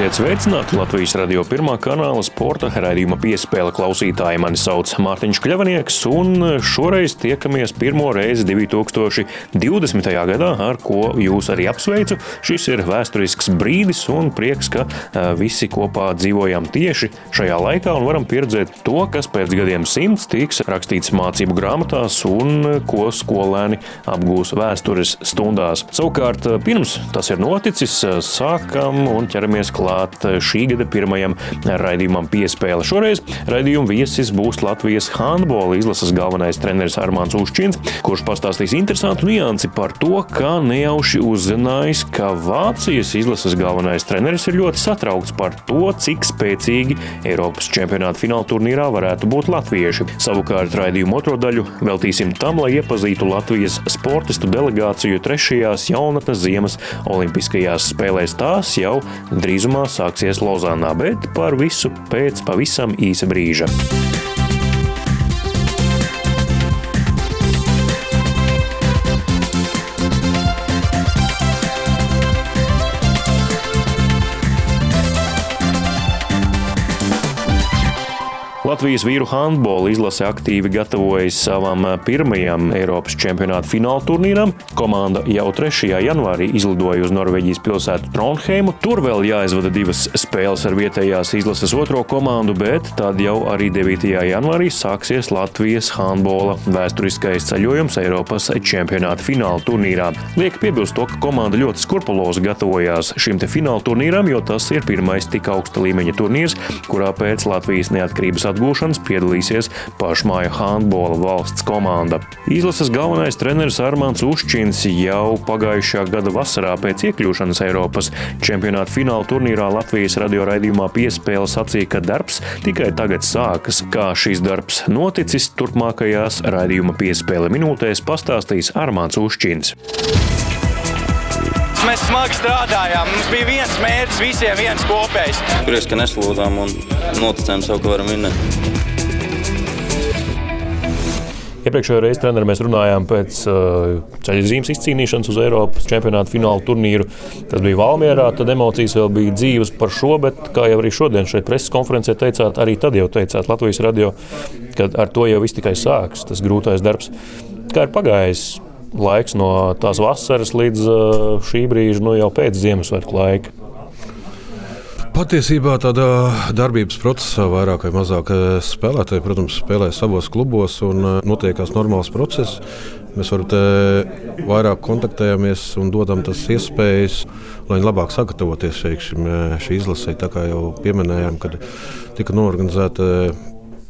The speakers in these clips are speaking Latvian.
Esiet sveicināti Latvijas radio pirmā kanāla sporta raidījuma piespēle klausītāji. Mani sauc Mārtiņš Kļavanieks, un šoreiz tiekamies pirmo reizi 2020. gadā, ar ko jūs arī apsveicu. Šis ir vēsturisks brīdis un prieks, ka visi kopā dzīvojam tieši šajā laikā un varam pieredzēt to, kas pēc gadiem simts tiks rakstīts mācību grāmatās un ko skolēni apgūs vēstures stundās. Savukārt, pirms tas ir noticis, sākam un ķeramies klāt šī gada pirmajam raidījumam piespēle. Šoreiz raidījuma viesis būs Latvijas handbola izlases galvenais treneris Armāns Uščins, kurš pastāstīs interesantu niansi par to, kā nejauši uzzinājis, ka Vācijas izlases galvenais treneris ir ļoti satraukts par to, cik spēcīgi Eiropas čempionāta fināla turnīrā varētu būt latvieši. Savukārt raidījuma otro daļu veltīsim tam, lai iepazītu Latvijas sportistu delegāciju trešajās jaunatnes ziemas olimpiskajās spēlēs. Tās jau drīzumā sāksies Lozānā, bet par visu pēc pavisam īsa brīža. Latvijas vīru handbola izlase aktīvi gatavojas savam pirmajam Eiropas čempionāta fināla turnīram. Komanda jau 3. janvārī izlidoja uz Norvēģijas pilsētu Trondheimu. Tur vēl jāizvada divas spēles ar vietējās izlases otro komandu, bet tad jau arī 9. janvārī sāksies Latvijas handbola vēsturiskais ceļojums Eiropas čempionāta fināla turnīrā. Liek piebilst to, ka komanda ļoti skrupulozi gatavojās šim fināla turnīram, jo tas ir pirmais tik augsta līmeņa turnīrs, kurā pēc Latvijas neatkarības atgūšanas piedalīsies pašmāju handbola valsts komanda. Izlases galvenais treneris Armāns Uščins jau pagājušā gada vasarā pēc iekļūšanas Eiropas čempionāta fināla turnīrā Latvijas radio raidījumā piespēle sacīja, ka darbs tikai tagad sākas. Kā šis darbs noticis turpmākajās raidījuma piespēle minūtēs pastāstīs Armāns Uščins. Mēs smagi strādājām. Mums bija viens mērķis, visiem viens kopējs. Prieks, ka neslūdzām un noticējām sev, ka varam vinnēt. Iepriekšējā reizē trenerī mēs runājām pēc uh, ceļa zīmes izcīnīšanas uz Eiropas čempionāta fināla turnīru. Tas bija Valmjerā, tad emocijas vēl bija dzīves par šo, bet kā jau arī šodien šeit preses konferencē teicāt, arī tad jau teicāt Latvijas radio, ka ar to jau viss tikai sāks, tas grūtais darbs. Kā ir pagājis laiks no tās vasaras līdz šī brīža, nu jau pēc Ziemassvētku laika. Patiesībā tādā darbības procesā vairāk vai mazāk spēlētāji, protams, spēlē savos klubos un notiekās normāls process. Mēs varam vairāk kontaktējamies un dodam tas iespējas, lai labāk sagatavoties šim, šī izlasē. Tā kā jau pieminējām, kad tika norganizēta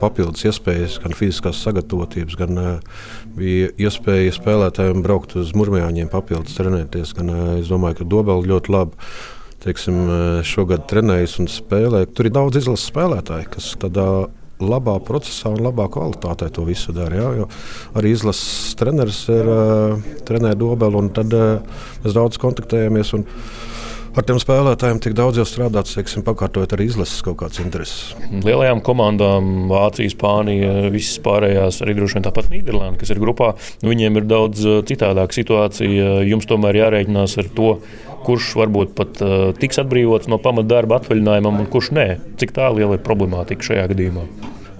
papildus iespējas, gan fiziskās sagatavotības, gan uh, bija iespēja spēlētājiem braukt uz mūrmējāņiem, papildus trenēties. Gan, uh, es domāju, ka Dobela ļoti labi. Teiksim, šogad trenējas un spēlē. Tur ir daudz izlases spēlētāju, kas tādā labā procesā un labā kvalitātē to visu dara. Ja? Arī izlases treneris ir uh, trenējis Dobelu, un tad uh, mēs daudz kontaktējamies. Un, ar tiem spēlētājiem tik daudz jau strādāts, teiksim, pakārtojot arī izlases kaut kādas intereses. Lielajām komandām, Vācija, Spānija, visas pārējās, arī droši vien tāpat Nīderlanda, kas ir grupā, nu, viņiem ir daudz uh, citādāka situācija. Jums tomēr jārēķinās ar to, kurš varbūt pat uh, tiks atbrīvots no pamatdarba atvaļinājumam, un kurš nē. Cik tā liela ir problemātika šajā gadījumā?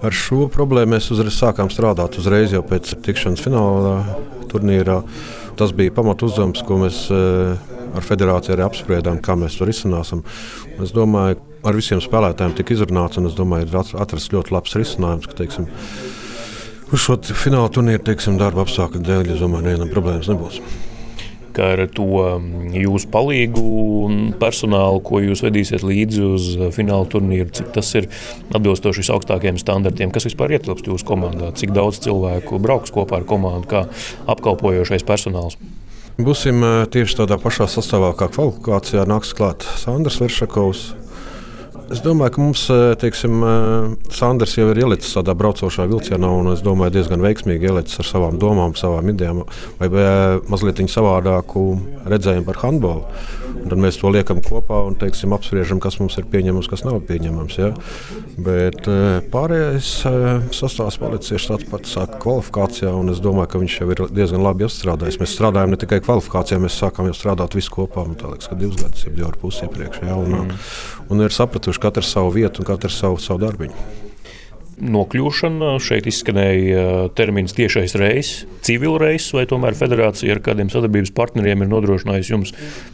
Ar šo problēmu mēs uzreiz sākām strādāt uzreiz jau pēc tikšanās fināla turnīrā. Tas bija pamat uzdevums, ko mēs uh, ar federāciju arī apspriedām, kā mēs to risināsim. Es domāju, ar visiem spēlētājiem tika izrunāts, un es domāju, ir atrasts ļoti labs risinājums. Ka, teiksim, Uz šo fināla turnīru teiksim, darba apstākļu dēļ, es domāju, nevienam problēmas nebūs kā ar to mm, jūsu palīgu personālu, ko jūs vedīsiet līdzi uz fināla turnīru, cik tas ir atbilstoši visaugstākajiem standartiem, kas vispār ietilpst jūsu komandā, cik daudz cilvēku brauks kopā ar komandu, kā apkalpojošais personāls. Būsim tieši tādā pašā sastāvā, kā kvalifikācijā nāks klāt Sandrs Veršakovs, Es domāju, ka mums, teiksim, Sanders jau ir ielicis tādā braucošā vilcienā, un es domāju, diezgan veiksmīgi ielicis ar savām domām, savām idejām, vai mazliet savādāku redzējumu par handbolu. Tad mēs to liekam kopā un teiksim, apspriežam, kas mums ir pieņemams, kas nav pieņemams. Ja? Bet pārējais sastāvs palicis tāds pats kvalifikācijā, un es domāju, ka viņš jau ir diezgan labi apstrādājis. Mēs strādājam ne tikai kvalifikācijā, mēs sākām jau strādāt visu kopā. Man liekas, ka divus gadus, jau divi ar pusi iepriekš. Ja? Un, mm. un ir sapratuši, katrs savu vietu un katrs savu, savu darbiņu nokļūšana. Šeit izskanēja uh, termins tiešais reizes, civil reizes, vai tomēr federācija ar kādiem sadarbības partneriem ir nodrošinājusi jums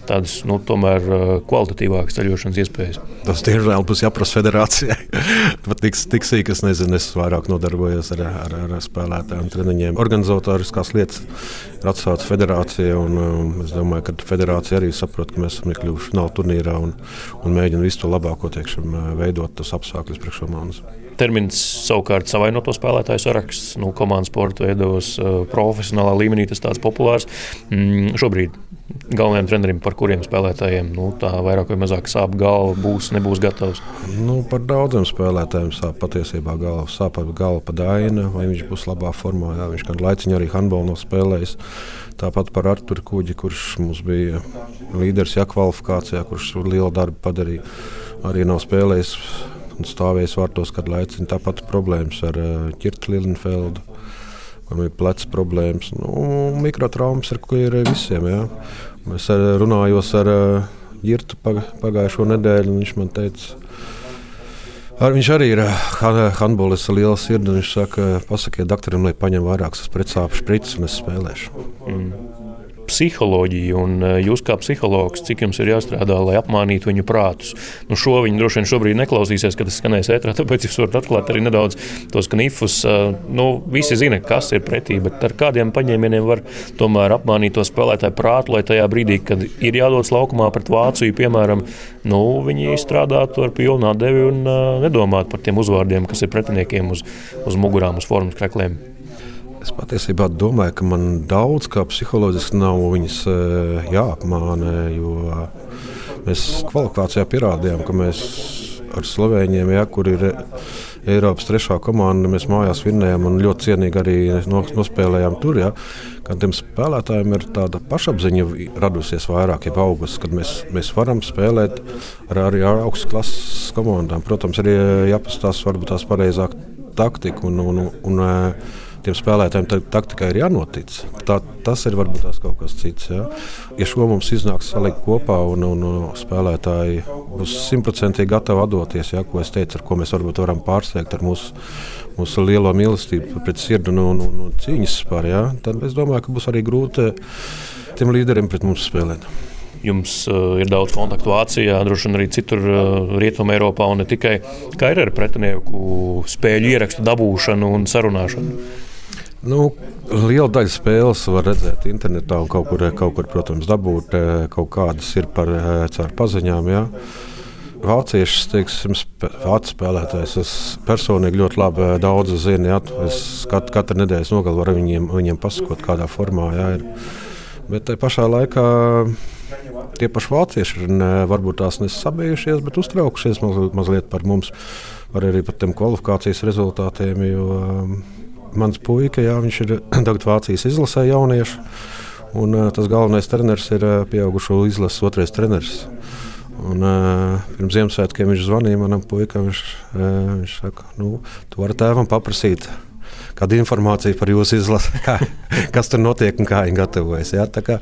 tādas nu, uh, kvalitatīvākas ceļošanas iespējas. Tas tiešām būs jāprasa federācijai. Tik, tik sīk, es nezinu, es vairāk nodarbojos ar, ar, ar spēlētājiem, treniņiem. Organizatoriskās lietas ir atstātas federācija. Un, um, es domāju, ka federācija arī saprot, ka mēs esam iekļuvuši fināla turnīrā un, un mēģina visu to labāko teikšam, veidot tos apstākļus priekšā. Termins savukārt savainoto spēlētāju saraksts, nu, komandas sporta veidos, uh, profesionālā līmenī tas tāds populārs. Mm, šobrīd galvenajiem treneriem, par kuriem spēlētājiem nu, tā vairāk vai mazāk sāp galva, būs, nebūs gatavs? Nu, par daudziem spēlētājiem sāp patiesībā galva. Sāp galva pa daina, vai viņš būs labā formā. Jā, viņš kādu laiciņu arī handbolu nav spēlējis. Tāpat par Arthuru Kuģi, kurš mums bija līderis jā, kvalifikācijā, kurš lielu darbu padarīja, arī nav spēlējis un stāvējis vārtos kādu laiciņu. Tāpat problēmas ar Kirtu eh, Lilenfeldu. Kam ir plecs problēmas, nu, mikrotraumas, ar ko ir visiem. Jā. Es runājos ar Girtu pagājušo nedēļu, un viņš man teica, Ar viņš arī ir handbolists, liela sirds. Viņš saka, pasakiet doktoram, lai paņem vairākas pretsāpju sprites un es spēlēšu. Mm psiholoģiju, un eh, jūs kā psihologs, cik jums ir jāstrādā, lai apmānītu viņu prātus. Nu, šo viņi droši vien šobrīd neklausīsies, kad tas skanēs ētrā, tāpēc jūs varat atklāt arī nedaudz tos knifus. Eh, nu, visi zina, kas ir pretī, bet ar kādiem paņēmieniem var tomēr apmānīt to spēlētāju prātu, lai tajā brīdī, kad ir jādodas laukumā pret Vāciju, piemēram, nu, viņi strādātu ar pilnu atdevi un uh, nedomātu par tiem uzvārdiem, kas ir pretiniekiem uz, uz mugurām, uz formas krekliem. Es patiesībā domāju, ka man daudz kā psiholoģiski nav viņas eh, jāapmāna, jo mēs kvalifikācijā pierādījām, ka mēs ar Slovēņiem, ja, kur ir Eiropas trešā komanda, mēs mājās vinnējām un ļoti cienīgi arī nospēlējām tur. Ja. Kad tiem spēlētājiem ir tāda pašapziņa radusies vairāk, jau augusts, kad mēs, mēs varam spēlēt ar, arī ar augstas klases komandām. Protams, arī jāpastāsta varbūt tās pareizāk taktika un, un, un, un tiem spēlētājiem taktikai ir jānotic. Tā, tas ir varbūt tās kaut kas cits. Ja, ja šo mums iznāks salikt kopā un, un, un spēlētāji būs simtprocentīgi gatavi atdoties, ja, ko es teicu, ar ko mēs varbūt varam pārsteigt ar mūsu, mūsu lielo mīlestību pret sirdi un, un, un, un cīņas spār, ja, tad es domāju, ka būs arī grūti tiem līderiem pret mums spēlēt. Jums uh, ir daudz kontaktu Vācijā, droši vien arī citur, uh, Rietumē, Eiropā, un ne tikai. Kā ir ar pretinieku spēļu ierakstu dabūšanu un sarunāšanu? Nu, liela daļa spēles var redzēt internetā, un kaut kur, kaut kur protams, dabūt eh, kaut kādas ir par eh, caur paziņām. Ja. Vācieši, teiksim, vācu spēlētājs. Es personīgi ļoti labi eh, daudz zinu. Ja. Es kat, katru nedēļas nogali varu viņiem, viņiem pasakot, kādā formā ja, ir. Bet tajā pašā laikā tie paši vācieši ir varbūt tās nesabijušies, bet uztraukušies mazliet, mazliet par mums, arī par tiem kvalifikācijas rezultātiem. Jo, mans puika, jā, viņš ir tagad Vācijas izlasē jauniešu. Un, uh, tas galvenais treneris ir uh, pieaugušo izlases otrais treneris. Un, uh, pirms Ziemassvētkiem viņš zvanīja manam puikam. Viņš, uh, viņš saka, nu, tu vari tēvam paprasīt. Kāda informācija par jūsu izlasi, kā, kas tur notiek un kā viņi gatavojas. Jā, kā,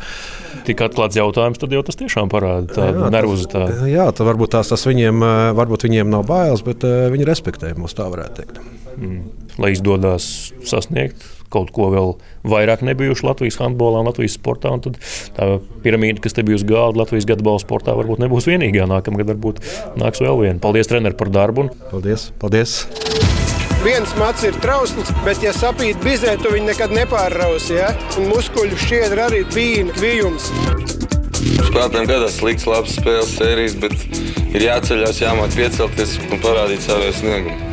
Tik atklāts jautājums, tad jau tas tiešām parāda tādu nervozitāti. Jā, tas varbūt tās, tas viņiem, varbūt viņiem nav bailes, bet viņi respektē mūs, tā varētu teikt. Mm lai izdodas sasniegt kaut ko vēl vairāk nebijuši Latvijas handbolā un Latvijas sportā. Un tad tā piramīda, kas te bija uz galda Latvijas gada balvu sportā, varbūt nebūs vienīgā. Nākamgad varbūt nāks vēl viena. Paldies, treneri, par darbu. Paldies! paldies. Viens mats ir trausls, bet, ja sapīt bizē, tu viņu nekad nepārrausi. Ja? Un muskuļu šķiedra arī bija kvijums. Spēlētājiem gadās slikts, labs spēles sērijas, bet ir jāceļās, jāmāk piecelties un parādīt savu sniegumu.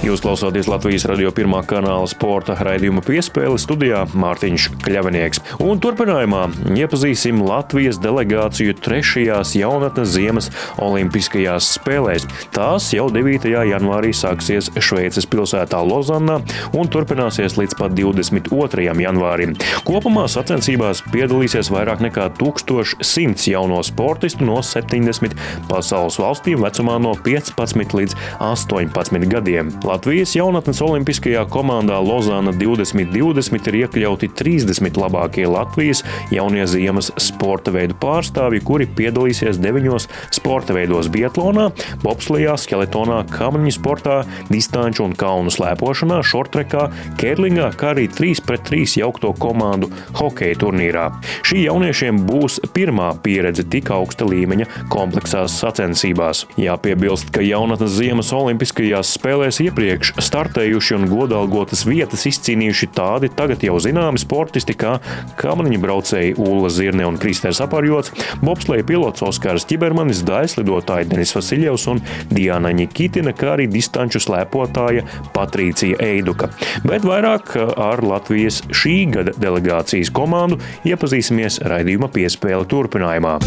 Jūs klausāties Latvijas radio pirmā kanāla sporta raidījuma piespēle studijā Mārtiņš Kļavinieks. Un turpinājumā iepazīsim Latvijas delegāciju trešajās jaunatnes ziemas olimpiskajās spēlēs. Tās jau 9. janvārī sāksies Šveices pilsētā Lozannā un turpināsies līdz pat 22. janvārim. Kopumā sacensībās piedalīsies vairāk nekā 1100 jauno sportistu no 70 pasaules valstīm vecumā no 15 līdz 18 gadiem. Latvijas jaunatnes olimpiskajā komandā Lozāna 2020 ir iekļauti 30 labākie Latvijas jaunie ziemas sporta veidu pārstāvji, kuri piedalīsies deviņos sporta veidos - Bietlonā, bobslijā, skeletonā, kamņu sportā, distanču un kalnu slēpošanā, šortrekā, kērlingā, kā arī 3 pret 3 jaukto komandu hokeja turnīrā. Šī jauniešiem būs pirmā pieredze tik augsta līmeņa kompleksās sacensībās. Jāpiebilst, ka jaunatnes ziemas olimpiskajās spēlēs iepriekš iepriekš startējuši un godalgotas vietas izcīnījuši tādi tagad jau zināmi sportisti kā kamaniņu braucēji Ulla Zirne un Kristers Aparjots, bobsleja pilots Oskars Čibermanis, daislidotāji Denis Vasiljevs un Diana Ņikitina, kā arī distanču slēpotāja Patricija Eiduka. Bet vairāk ar Latvijas šī gada delegācijas komandu iepazīsimies raidījuma piespēle turpinājumā.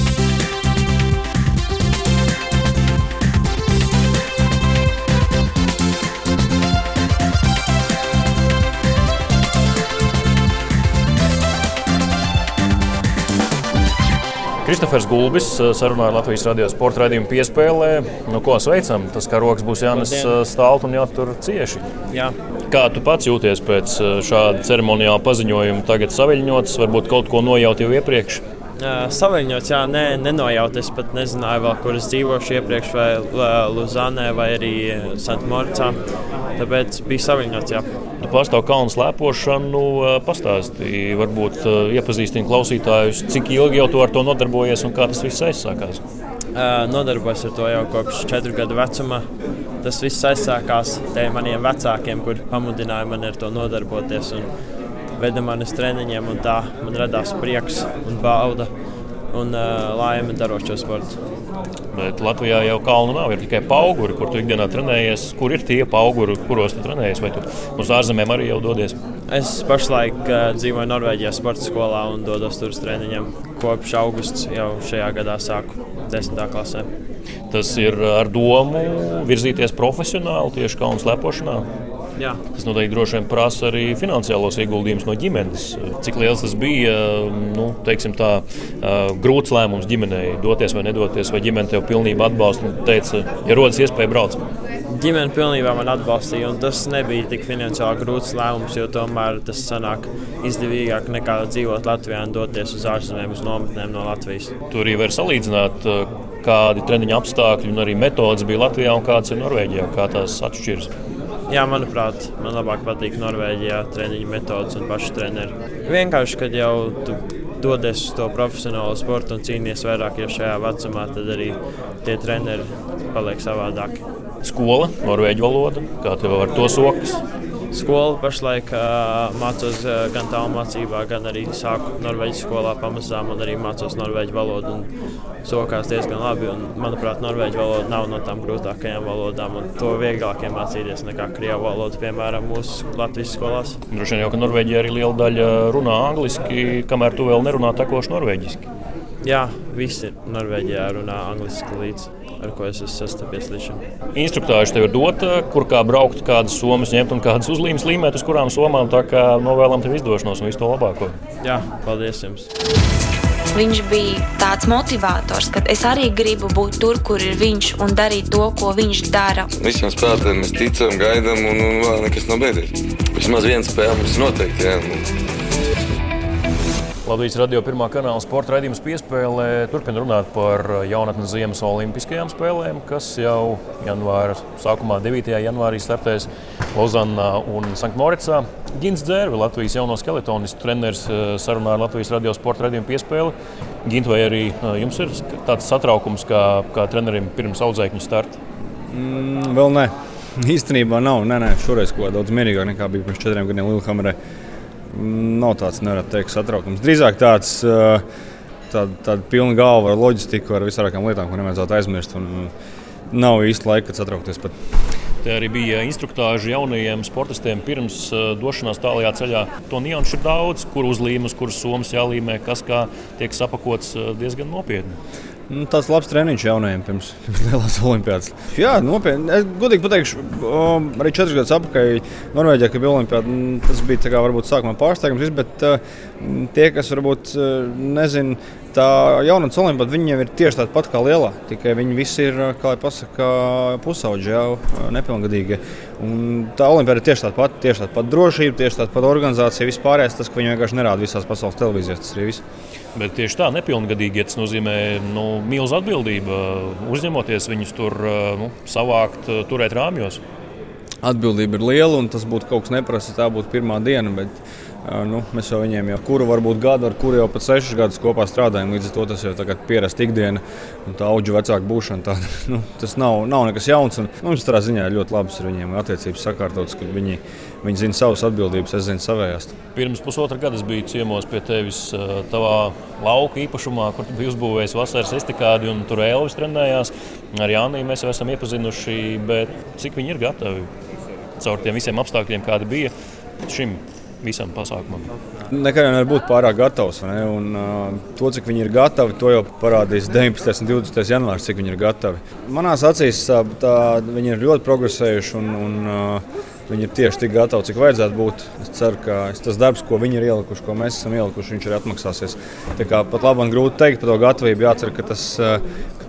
Kristofers Gulbis eh, sarunāja Latvijas radio sporta raidījumu piespēlē. Nu, ko sveicam? Tas kā rokas būs jānes eh, stāvot un jātur cieši. Jā. Kā tu pats jūties pēc eh, šāda ceremoniāla paziņojuma? Tagad saviņots, varbūt kaut ko nojaut jau iepriekš. Saviņots, jā, ne, nenojauts. Es pat nezināju, vēl, kur es dzīvošu iepriekš, vai Luzanē, vai arī Santmorcā. Tāpēc bija saviņots. Jā. Tu pārstāv kalnu slēpošanu, pastāstīji, varbūt iepazīstini klausītājus, cik ilgi jau tu ar to nodarbojies un kā tas viss aizsākās. Nodarbojos ar to jau kopš četru gadu vecuma. Tas viss aizsākās ar maniem vecākiem, kur pamudināja mani ar to nodarboties. Un, veda mani uz treniņiem, un tā man radās prieks un bauda un uh, laime darot šo sportu. Bet Latvijā jau kalnu nav. Ir tikai auguri, kur tu ikdienā trenējies. Kur ir tie auguri, kuros tu trenējies? Vai tu uz ārzemēm arī jau dodies? Es pašlaik uh, dzīvoju Norvēģijā, sporta skolā un dodos tur uz treniņiem. Kopš augusta jau šajā gadā sāku desmitā klasē. Tas ir ar domu virzīties profesionāli tieši kalnu slēpošanā. Jā. Tas noteikti droši vien prasa arī finansiālos ieguldījumus no ģimenes. Cik liels tas bija nu, tā, grūts lēmums ģimenei doties vai nedoties, vai ģimene tev pilnībā atbalsta un teica, ja rodas iespēja braukt. Ģimene pilnībā man atbalstīja, un tas nebija tik finansiāli grūts lēmums, jo tomēr tas sanāk izdevīgāk nekā dzīvot Latvijā un doties uz ārzemēm, uz nometnēm no Latvijas. Tur arī var salīdzināt, kādi treniņa apstākļi un arī metodas bija Latvijā un kādas ir Norvēģijā, kā tās atšķiras. Jā, manuprāt, man labāk patīk Norvēģijā treniņu metodas un pašu treneri. Vienkārši, kad jau tu dodies uz to profesionālo sportu un cīnīties vairāk jau šajā vecumā, tad arī tie treneri paliek savādāki. Skola, norvēģu valoda, kā tev ar to sokas? Skolu pašlaik uh, mācos uh, gan tālmācībā, gan arī sāku norvēģu skolā pamazām un arī mācos norvēģu valodu. Sokās diezgan labi, un manuprāt, norvēģu valoda nav no tām grūtākajām valodām, un to vieglāk iemācīties nekā krievu valodu, piemēram, mūsu Latvijas skolās. Droši vien jau, ka Norvēģija arī liela daļa runā angliski, kamēr tu vēl nerunā tekoši norvēģiski. Jā, visi Norvēģijā runā angliski līdzi ar ko es esmu sastapies līdz šim. Instruktāži tev ir dota, kur kā braukt, kādas somas ņemt un kādas uzlīmes līmēt, uz kurām somām. Tā kā novēlam tev izdošanos un visu to labāko. Jā, paldies jums! Viņš bija tāds motivators, ka es arī gribu būt tur, kur ir viņš un darīt to, ko viņš dara. Visiem spēlētājiem mēs ticam, gaidām, un, un vēl nekas nav beidzies. Vismaz viena spēle mums noteikti. Jā. Latvijas radio pirmā kanāla sporta raidījums piespēlē turpina runāt par jaunatnes ziemas olimpiskajām spēlēm, kas jau janvāra sākumā, 9. janvārī startēs Lozannā un Sanktmoricā. Gins Dzērvi, Latvijas jauno skeletonistu treneris, eh, sarunā ar Latvijas radio sporta raidījumu piespēli. Gint, vai arī eh, jums ir tāds satraukums kā, kā trenerim pirms audzēkņu starta? Mm, vēl nē. Īstenībā nav. Nē, nē, šoreiz kaut kā daudz mierīgāk nekā bija pirms četriem gadiem Lielhamerē nav tāds, nevarētu teikt, satraukums. Drīzāk tāds, tāda, tāda pilna galva ar loģistiku, ar visādām lietām, ko nevajadzētu aizmirst. Un nav īsti laika, kad satraukties. Pat. Te arī bija instruktāži jaunajiem sportistiem pirms došanās tālajā ceļā. To nianšu ir daudz, kur uzlīmes, kuras somas jālīmē, kas kā tiek sapakots diezgan nopietni. Nu, tāds labs treniņš jaunajiem pirms, pirms lielās olimpiādas. Jā, nopietni. Es godīgi pateikšu, um, arī četrus gadus atpakaļ Norvēģijā, kad bija olimpiāda, mm, tas bija kā, varbūt sākumā pārsteigums, bet uh, tie, kas varbūt uh, nezina, tā jaunatnes olimpiāda, viņi jau ir tieši tāda pati kā lielā. Tikai viņi visi ir, kā jau pasaka, pusauģi, jau nepilngadīgi. Un tā olimpiāda ir tieši tāda pati, tieši tāda pati drošība, tieši tāda pati organizācija, vispārējais tas, ka viņi vienkārši nerāda visās pasaules televīzijās. Tas arī viss. Bet tieši tā, nepilngadīgi ja tas nozīmē nu, milzu atbildību. Uzņemoties viņus tur nu, savākt, turēt rāmjos. Atbildība ir liela, un tas būtu kaut kas neprasa. Tā būtu pirmā diena. Bet Nu, mēs jau viņiem jau kuru varbūt gadu, ar kuru jau pat sešus gadus kopā strādājam. Līdz ar to tas jau ir pierasta ikdiena un tā auga vecāka būšana. Tā, nu, tas nav, nav nekas jauns. Un, nu, mums tādā ziņā ir ļoti labas ar viņiem attiecības sakārtotas, ka viņi, viņi zina savas atbildības, es zinu savējās. Pirms pusotra gada es biju ciemos pie tevis tavā lauka īpašumā, kur tu biji uzbūvējis vasaras estikādi un tur Elvis trenējās. Ar Jāniju mēs jau esam iepazinuši, bet cik viņi ir gatavi caur tiem visiem apstākļiem, kādi bija šim visam pasākumam. Nekad nevar būt pārāk gatavs. Un, uh, to, cik viņi ir gatavi, to jau parādīs 19. un 20. janvārs, cik viņi ir gatavi. Manās acīs tā, tā, viņi ir ļoti progresējuši. Un, un, uh, Viņi ir tieši tik gatavi, cik vajadzētu būt. Es ceru, ka tas darbs, ko viņi ir ielikuši, ko mēs esam ielikuši, viņš arī atmaksāsies. Tā kā pat labi, man grūti pateikt par to gatavību. Jācer, ka tas,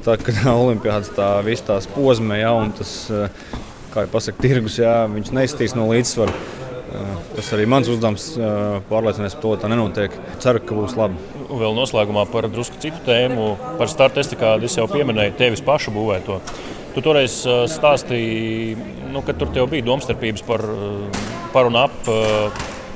tā, ka tā olimpiādas tā visa tās posma, ja, un tas, kā jau pasaka, tirgus, ja, viņš neiztīs no līdzsvara. Tas arī mans uzdevums pārliecināties par to, ka tā nenotiek. Ceru, ka būs labi. Vēl noslēgumā par drusku citu tēmu, par startu estikādu. Es jau pieminēju tevis pašu būvēto. Tu toreiz stāstīji, nu, ka tur bija domstarpības par, par un ap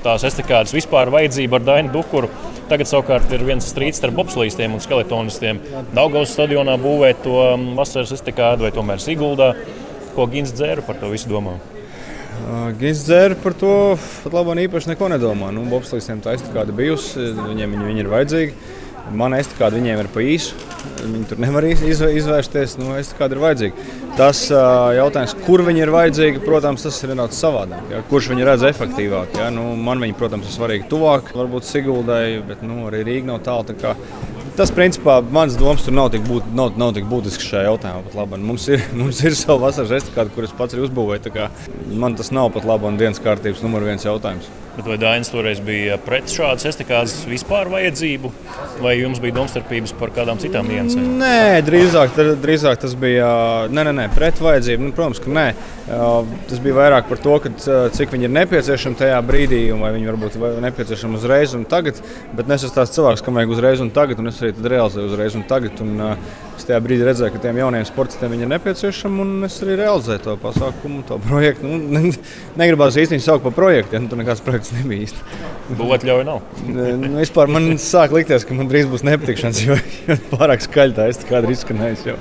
tās estikādas vispār vajadzību ar Dainu Dukuru. Tagad savukārt ir viens strīds starp bobslīdiem un skeletonistiem. Daugavas stadionā būvēt to vasaras estikādu vai tomēr Siguldā. Ko Gins dzēra par to visu domā? Gins dzēra par to pat labi īpaši neko nedomā. Nu, Bobslīdiem tā estikāda bijusi, viņiem viņi, viņi ir vajadzīgi. Mana estikāda viņiem ir pa īsu. Viņi tur nevar izvērsties. Nu, estikāda ir vajadzīga. Tas uh, jautājums, kur viņi ir vajadzīgi, protams, tas ir nedaudz savādāk. Ja? Kurš viņi redz efektīvāk? Ja? Nu, man viņi, protams, ir svarīgi tuvāk, varbūt Siguldai, bet nu, arī Rīga nav tālu. Tā Tas, principā, mans domas tur nav tik, būt, nav, nav tik būtisks šajā jautājumā. Mums ir, mums ir sava vasaras estikāda, kuras pats arī uzbūvēju. Man tas nav pat labi un dienas kārtības numur viens jautājums. Bet vai Dainis toreiz bija pret šādas estikādas vispār vajadzību, vai jums bija domstarpības par kādām citām niansēm? Nē, drīzāk, drīzāk tas bija nē, nē, nē, pret vajadzību. Nu, protams, ka nē. Tas bija vairāk par to, ka, cik viņi ir nepieciešami tajā brīdī, un vai viņi varbūt ir nepieciešami uzreiz un tagad. Bet es esmu tāds cilvēks, kam vajag uzreiz un tagad, un es arī realizēju uzreiz un tagad. Un, es tajā brīdī redzēju, ka tiem jauniem sportistiem ir nepieciešami, un es arī realizēju to pasākumu, to projektu. Nu, negribās īstenībā saukt par projektu, ja nu, tur nekāds projekts tas nebija īsti. Būt ļauj nav. nu, vispār man sāk likties, ka man drīz būs nepatikšanas, jo, jo pārāk skaļi tā es kādā izskanēju.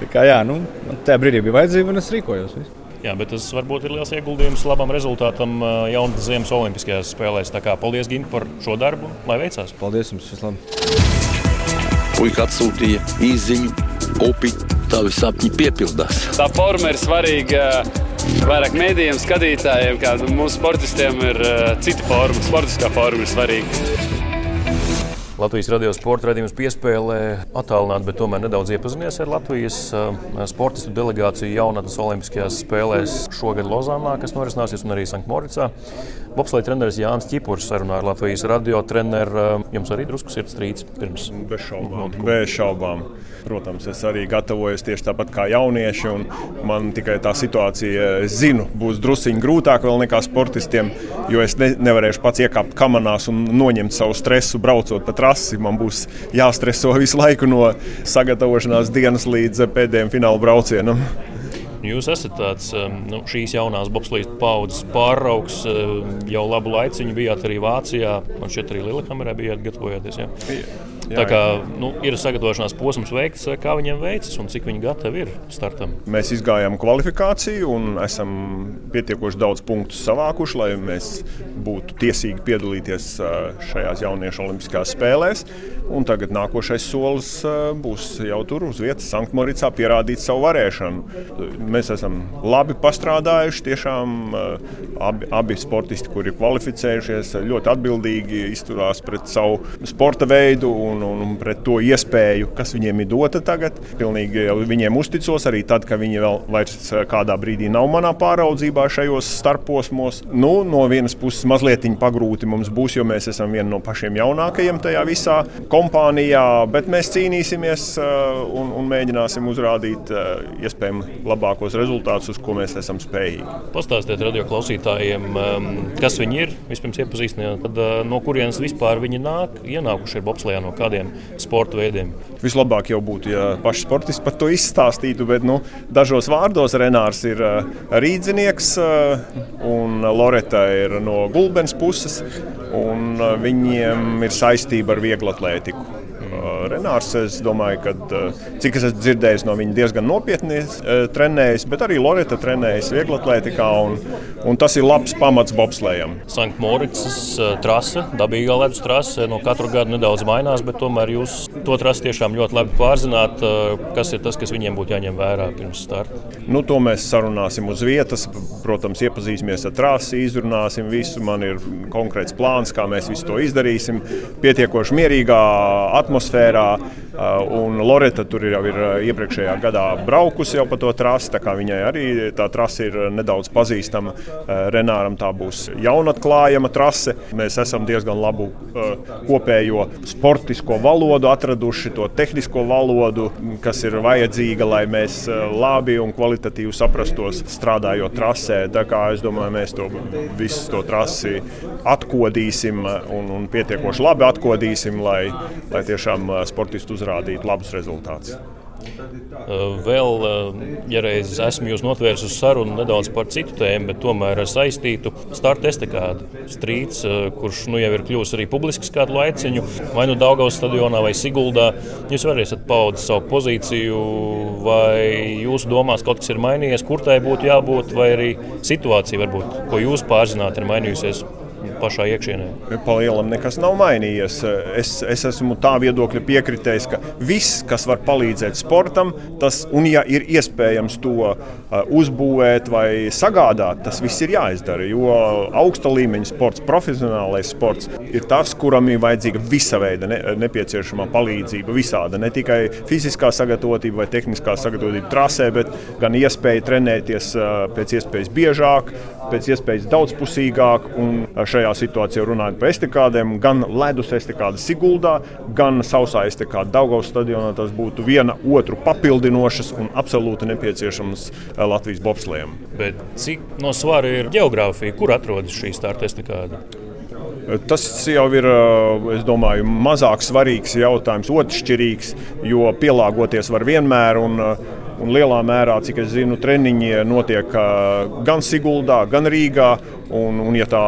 Tā kā jā, nu, tajā brīdī bija vajadzība un es rīkojos. Visu. Jā, bet tas varbūt ir liels ieguldījums labam rezultātam jaunatnes Ziemas Olimpiskajās spēlēs. Tā kā paldies, Gint, par šo darbu, lai veicās. Paldies jums, vislabāk! Puika atsūtīja īziņu, upi, tavi sapņi piepildās. Tā forma ir svarīga vairāk mēdījiem, skatītājiem, kā mūsu sportistiem ir uh, cita forma, sportiskā forma ir svarīga. Latvijas radio sporta raidījums piespēlē attālināti, bet tomēr nedaudz iepazinies ar Latvijas uh, sportistu delegāciju jaunatnes Olimpiskajās spēlēs šogad Lozānā, kas norisināsies, un arī Sanktmoricā. Bobslēga treneris Jānis Čipurs sarunā ar Latvijas radio treneru. Uh, jums arī drusku sirdstrīds pirms. Bez šaubām. Bez šaubām. Protams, es arī gatavojos tieši tāpat kā jaunieši. Man tikai tā situācija, es zinu, būs druskuļi grūtāk vēl nekā sportistiem, jo es ne, nevarēšu pats iekāpt kamerās un noņemt savu stresu, braucot pa trasi. Man būs jāstreso visu laiku no sagatavošanās dienas līdz pēdējiem fināla braucienam. Jūs esat tāds nu, šīs jaunās bobslīdu paudzes pāraugs. Jau labu laiciņu bijāt arī Vācijā. Man šķiet, arī Lielkamerā bijāt gatavojoties. Ja? Jā. Tā kā nu, ir sagatavošanās posms veikts, kā viņiem veicas un cik viņi gatavi ir startam. Mēs izgājām kvalifikāciju un esam pietiekoši daudz punktu savākuši, lai mēs būtu tiesīgi piedalīties šajās jauniešu olimpiskajās spēlēs. Un tagad nākošais solis būs jau tur uz vietas, Sanktmoricā, pierādīt savu varēšanu. mēs esam labi pastrādājuši. Tiešām abi, abi sportisti, kuri ir kvalificējušies, ļoti atbildīgi izturās pret savu sporta veidu un, un, un pret to iespēju, kas viņiem ir dota tagad. Pilnīgi viņiem uzticos arī tad, kad viņi vēl vairs kādā brīdī nav manā pāraudzībā šajos starposmos. Nu, no vienas puses mazliet pagrūti mums būs, jo mēs esam viena no pašiem jaunākajiem tajā visā kompānijā, bet mēs cīnīsimies un, un mēģināsim uzrādīt iespējami labākos rezultātus, uz ko mēs esam spējīgi. Pastāstiet radio klausītājiem, kas viņi ir. Vispirms iepazīstiniet, no kurienes vispār viņi nāk, ienākuši ir bobslējā no kādiem sporta veidiem. Vislabāk jau būtu, ja paši sportisti par to izstāstītu, bet nu, dažos vārdos Renārs ir rīdzinieks un Loreta ir no Gulbens puses. Viņiem ir saistība ar vieglu atlētiku. Renārs, es domāju, ka cik es esmu dzirdējis no viņa, diezgan nopietni trenējas, bet arī Lorita trenējas vieglatlētikā, un, un tas ir labs pamats bobslējam. Sanktmoricas trase, dabīgā ledus trase, no katru gadu nedaudz mainās, bet tomēr jūs to trasi tiešām ļoti labi pārzināt. Kas ir tas, kas viņiem būtu jāņem vērā pirms starta? Nu, to mēs sarunāsim uz vietas. Protams, iepazīsimies ar trasi, izrunāsim visu. Man ir konkrēts plāns, kā mēs visu to izdarīsim. Pietiekoši mierīgā atmosfērā. Un Loreta tur jau ir iepriekšējā gadā braukusi jau pa to trasi. Viņai arī tā trase ir nedaudz pazīstama. Renāram tā būs jaunatklājama trase. Mēs esam diezgan labu kopējo sportisko valodu atraduši, to tehnisko valodu, kas ir vajadzīga, lai mēs labi un kvalitatīvi saprastos strādājot trasē. Tā kā es domāju, mēs to visu to trasi atkodīsim un, un pietiekoši labi atkodīsim, lai, lai tiešām sportisti uzrādītu labus rezultātus. Vēl, ja reiz esmu jūs notvērs uz sarunu nedaudz par citu tēmu, bet tomēr saistītu starta estekādu strīds, kurš nu jau ir kļuvis arī publisks kādu laiciņu, vai nu Daugavas stadionā vai Siguldā. Jūs varēsiet paudzt savu pozīciju, vai jūsu domās kaut kas ir mainījies, kur tai būtu jābūt, vai arī situācija varbūt, ko jūs pārzināt, ir mainījusies pašā iekšienē? Palielam nekas nav mainījies. Es, es esmu tā viedokļa piekritējis, ka viss, kas var palīdzēt sportam, tas, un ja ir iespējams to uzbūvēt vai sagādāt, tas viss ir jāizdara. Jo augsta līmeņa sports, profesionālais sports ir tas, kuram ir vajadzīga visa veida ne, nepieciešamā palīdzība, visāda. Ne tikai fiziskā sagatavotība vai tehniskā sagatavotība trasē, bet gan iespēja trenēties pēc iespējas biežāk, pēc iespējas daudzpusīgāk. Un šajā situācijā runājot par estekādēm, gan ledus estekāda Siguldā, gan sausā estekāda Daugavas stadionā, tas būtu viena otru papildinošas un absolūti nepieciešamas Latvijas bobslējiem. Bet cik no svara ir geogrāfija, kur atrodas šī starta estekāda? Tas jau ir domāju, mazāk svarīgs jautājums, otršķirīgs, jo pielāgoties var vienmēr. Un, un lielā mērā, cik es zinu, treniņi notiek gan Siguldā, gan Rīgā. Un, un ja tā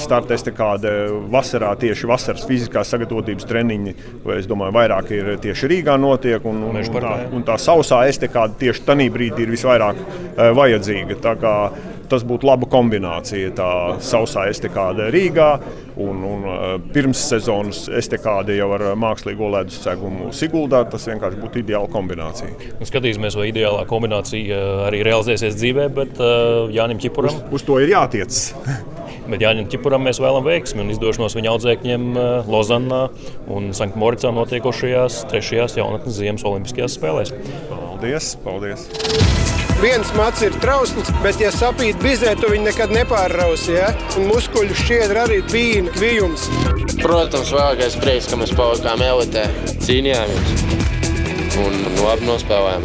startēs kāda vasarā, tieši vasaras fiziskās sagatavotības treniņi, es domāju, vairāk ir tieši Rīgā notiek. Un, un, un, tā, un tā sausā estekāda tieši tajā brīdī ir visvairāk vajadzīga tas būtu laba kombinācija. Tā sausā estekāde Rīgā un, un pirms sezonas estekāde jau ar mākslīgo ledus segumu Siguldā. Tas vienkārši būtu ideāla kombinācija. Un nu, skatīsimies, vai ideālā kombinācija arī realizēsies dzīvē, bet uh, Jānis Čipuram. Uz, uz to ir jātiec. Bet Jānis Čipuram mēs vēlamies veiksmi un izdošanos viņa audzēkņiem Lozanā un Sanktmoricā notiekošajās trešajās jaunatnes ziemas olimpiskajās spēlēs. Paldies! paldies. Viens mats ir trausls, bet, ja sapīt bizē, tu viņu nekad nepārrausi. Ja? Un muskuļu šķiedra arī bija kvijums. Protams, vēlākais prieks, ka mēs palikām elitē, cīnījāmies. Un labi nospēlējām.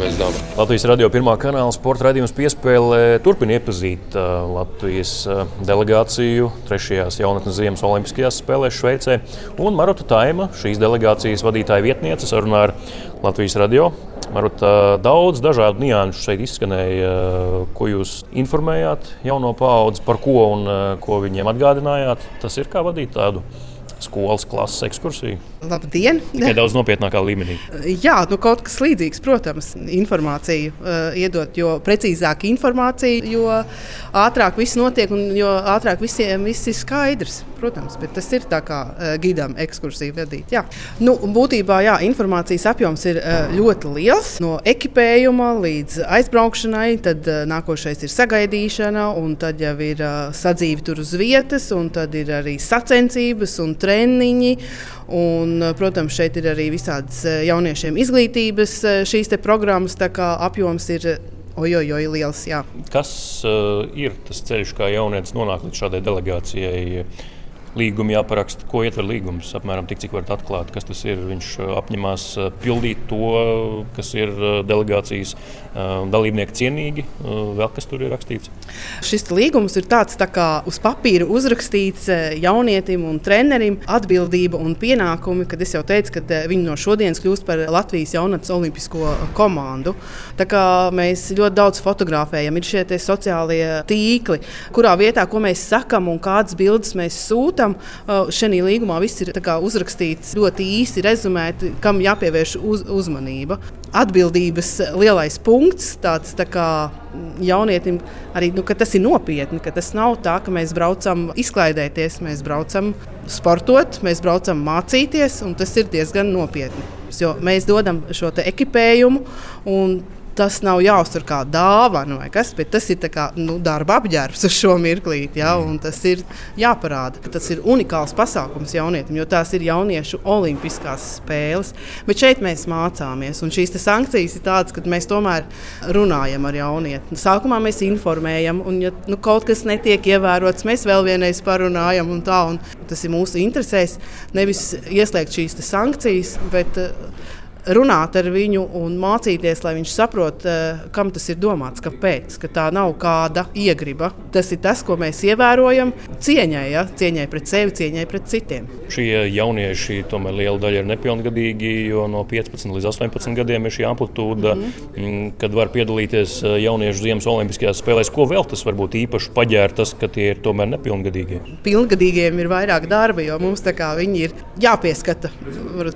Latvijas radio pirmā kanāla sporta raidījums piespēlē turpina iepazīt uh, Latvijas uh, delegāciju trešajās jaunatnes ziemas olimpiskajās spēlēs Šveicē. Un Maruta Taima, šīs delegācijas vadītāja vietniece, sarunā ar Latvijas radio Varbūt daudz dažādu nianšu šeit izskanēja, ko jūs informējāt jauno paudzi, par ko un ko viņiem atgādinājāt. Tas ir kā vadīt tādu skolas klases ekskursiju. Labdien! Tikai daudz nopietnākā līmenī. Jā, nu kaut kas līdzīgs, protams, informāciju uh, iedot, jo precīzāk informācija, jo ātrāk viss notiek un jo ātrāk visiem viss ir skaidrs. protams, bet tas ir tā kā uh, gidam ekskursiju vadīt. Jā. Nu, būtībā jā, informācijas apjoms ir uh, ļoti liels. No ekipējuma līdz aizbraukšanai, tad uh, nākošais ir sagaidīšana, un tad jau ir uh, sadzīve tur uz vietas, un tad ir arī sacensības un treniņi. Un, protams, šeit ir arī visādas jauniešiem izglītības šīs programmas, tā kā apjoms ir Ojojoj, liels, jā. Kas uh, ir tas ceļš, kā jaunietis nonāk līdz šādai delegācijai? Līgumi jāparaksta, ko ietver līgums, apmēram tik, cik varat atklāt, kas tas ir. Viņš uh, apņemās uh, pildīt to, kas ir uh, delegācijas dalībnieki cienīgi. Vēl kas tur ir rakstīts? Šis līgums ir tāds tā kā uz papīra uzrakstīts jaunietim un trenerim atbildība un pienākumi, kad es jau teicu, ka viņi no šodienas kļūst par Latvijas jaunatnes olimpisko komandu. Tā kā mēs ļoti daudz fotografējam, ir šie sociālie tīkli, kurā vietā, ko mēs sakam un kādas bildes mēs sūtām tam šajā līgumā viss ir uzrakstīts ļoti īsi, rezumēti, kam jāpievērš uz, uzmanība. Atbildības lielais punkts, tāds tā kā jaunietim, arī nu, tas ir nopietni, ka tas nav tā, ka mēs braucam izklaidēties, mēs braucam sportot, mēs braucam mācīties, un tas ir diezgan nopietni. Jo mēs dodam šo ekipējumu, un tas nav jāuztver kā dāvana vai kas, bet tas ir kā, nu, darba apģērbs uz šo mirklīti. Ja, tas ir jāparāda, ka tas ir unikāls pasākums jaunietim, jo tās ir jauniešu olimpiskās spēles. Bet šeit mēs mācāmies, un šīs sankcijas ir tādas, ka mēs tomēr runājam ar jaunieti. Sākumā mēs informējam, un ja nu, kaut kas netiek ievērots, mēs vēl vienreiz parunājam. Un tā, un tas ir mūsu interesēs, nevis ieslēgt šīs sankcijas, bet runāt ar viņu un mācīties, lai viņš saprotu, eh, kam tas ir domāts, kāpēc. Ka tā nav kāda iegriba. Tas ir tas, ko mēs ievērojam cieņai, ja? cieņai pret sevi, cieņai pret citiem. Šie jaunieši, tomēr liela daļa ir nepilngadīgi, jo no 15 līdz 18 gadiem ir šī amplitūda, mm -hmm. kad var piedalīties eh, jauniešu ziemas olimpiskajās spēlēs. Ko vēl tas var būt īpaši paģērtas, ka tie ir tomēr nepilngadīgie? Pilngadīgiem ir vairāk darba, jo mums viņi ir jāpieskata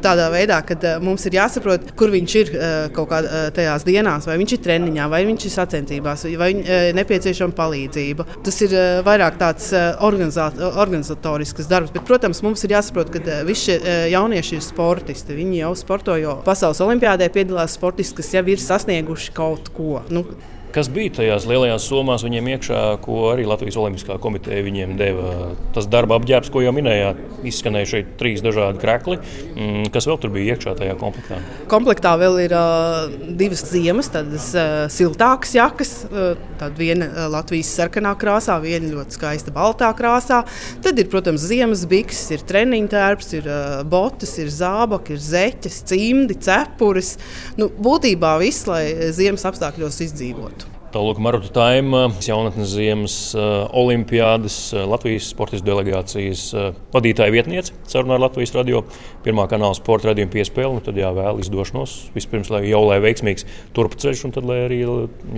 tādā veidā, ka eh, mums ir jāsaprot jāsaprot, kur viņš ir uh, kaut kādā uh, tajās dienās, vai viņš ir treniņā, vai viņš ir sacensībās, vai viņam uh, nepieciešama palīdzība. Tas ir vairāk tāds organizatorisks darbs, bet, protams, mums ir jāsaprot, ka visi šie jaunieši ir sportisti. Viņi jau sporto, jo pasaules olimpiādē piedalās sportisti, kas jau ir sasnieguši kaut ko. Nu, Kas bija tajās lielajās summās viņiem iekšā, ko arī Latvijas Olimpiskā komiteja viņiem deva? Tas darba apģērbs, ko jau minējāt, izskanēja šeit trīs dažādi krekli. Mm, kas vēl tur bija iekšā tajā komplektā? Komplektā vēl ir uh, divas ziemas, tādas uh, siltākas jakas. Uh, tad viena uh, Latvijas sarkanā krāsā, viena ļoti skaista baltā krāsā. Tad ir, protams, ziemas bikses, ir treniņu tērps, ir uh, botas, ir zābaki, ir zeķes, cimdi, cepures. Nu, būtībā viss, lai ziemas apstākļos izdzīvotu. Tālāk, Maruta Taima, jaunatnes ziemas uh, olimpiādas uh, Latvijas sportistu delegācijas uh, vadītāja vietniece sarunā ar Latvijas radio. Pirmā kanāla sporta radījuma piespēle, nu tad jāvēl izdošanos. Vispirms, lai jau lai veiksmīgs turpceļš, un tad lai arī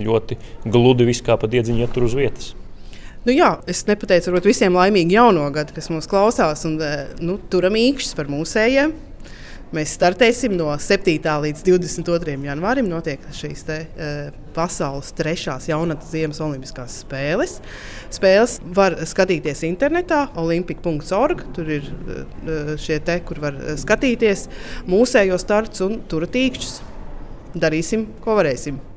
ļoti gludi viss kā pa diedziņu iet tur uz vietas. Nu jā, es nepateicu varbūt, visiem laimīgu jauno gadu, kas mūs klausās, un nu, turam īkšķis par mūsējiem. Mēs startēsim no 7. līdz 22. janvārim. Notiek šīs te, uh, pasaules trešās jaunatnes ziemas olimpiskās spēles. Spēles var skatīties internetā, olimpic.org. Tur ir uh, šie te, kur var skatīties mūsējo starts un turatīkšķus. Darīsim, ko varēsim.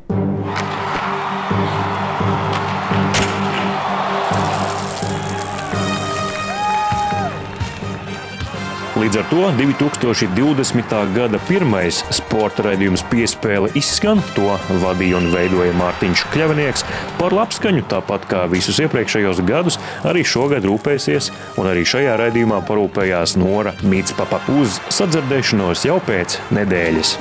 Līdz ar to 2020. gada pirmais sporta raidījums piespēle izskan. To vadīja un veidoja Mārtiņš Kļavnieks. Par labskaņu, tāpat kā visus iepriekšējos gadus, arī šogad rūpēsies, un arī šajā raidījumā parūpējās Nora Mītspapa uz sadzirdēšanos jau pēc nedēļas.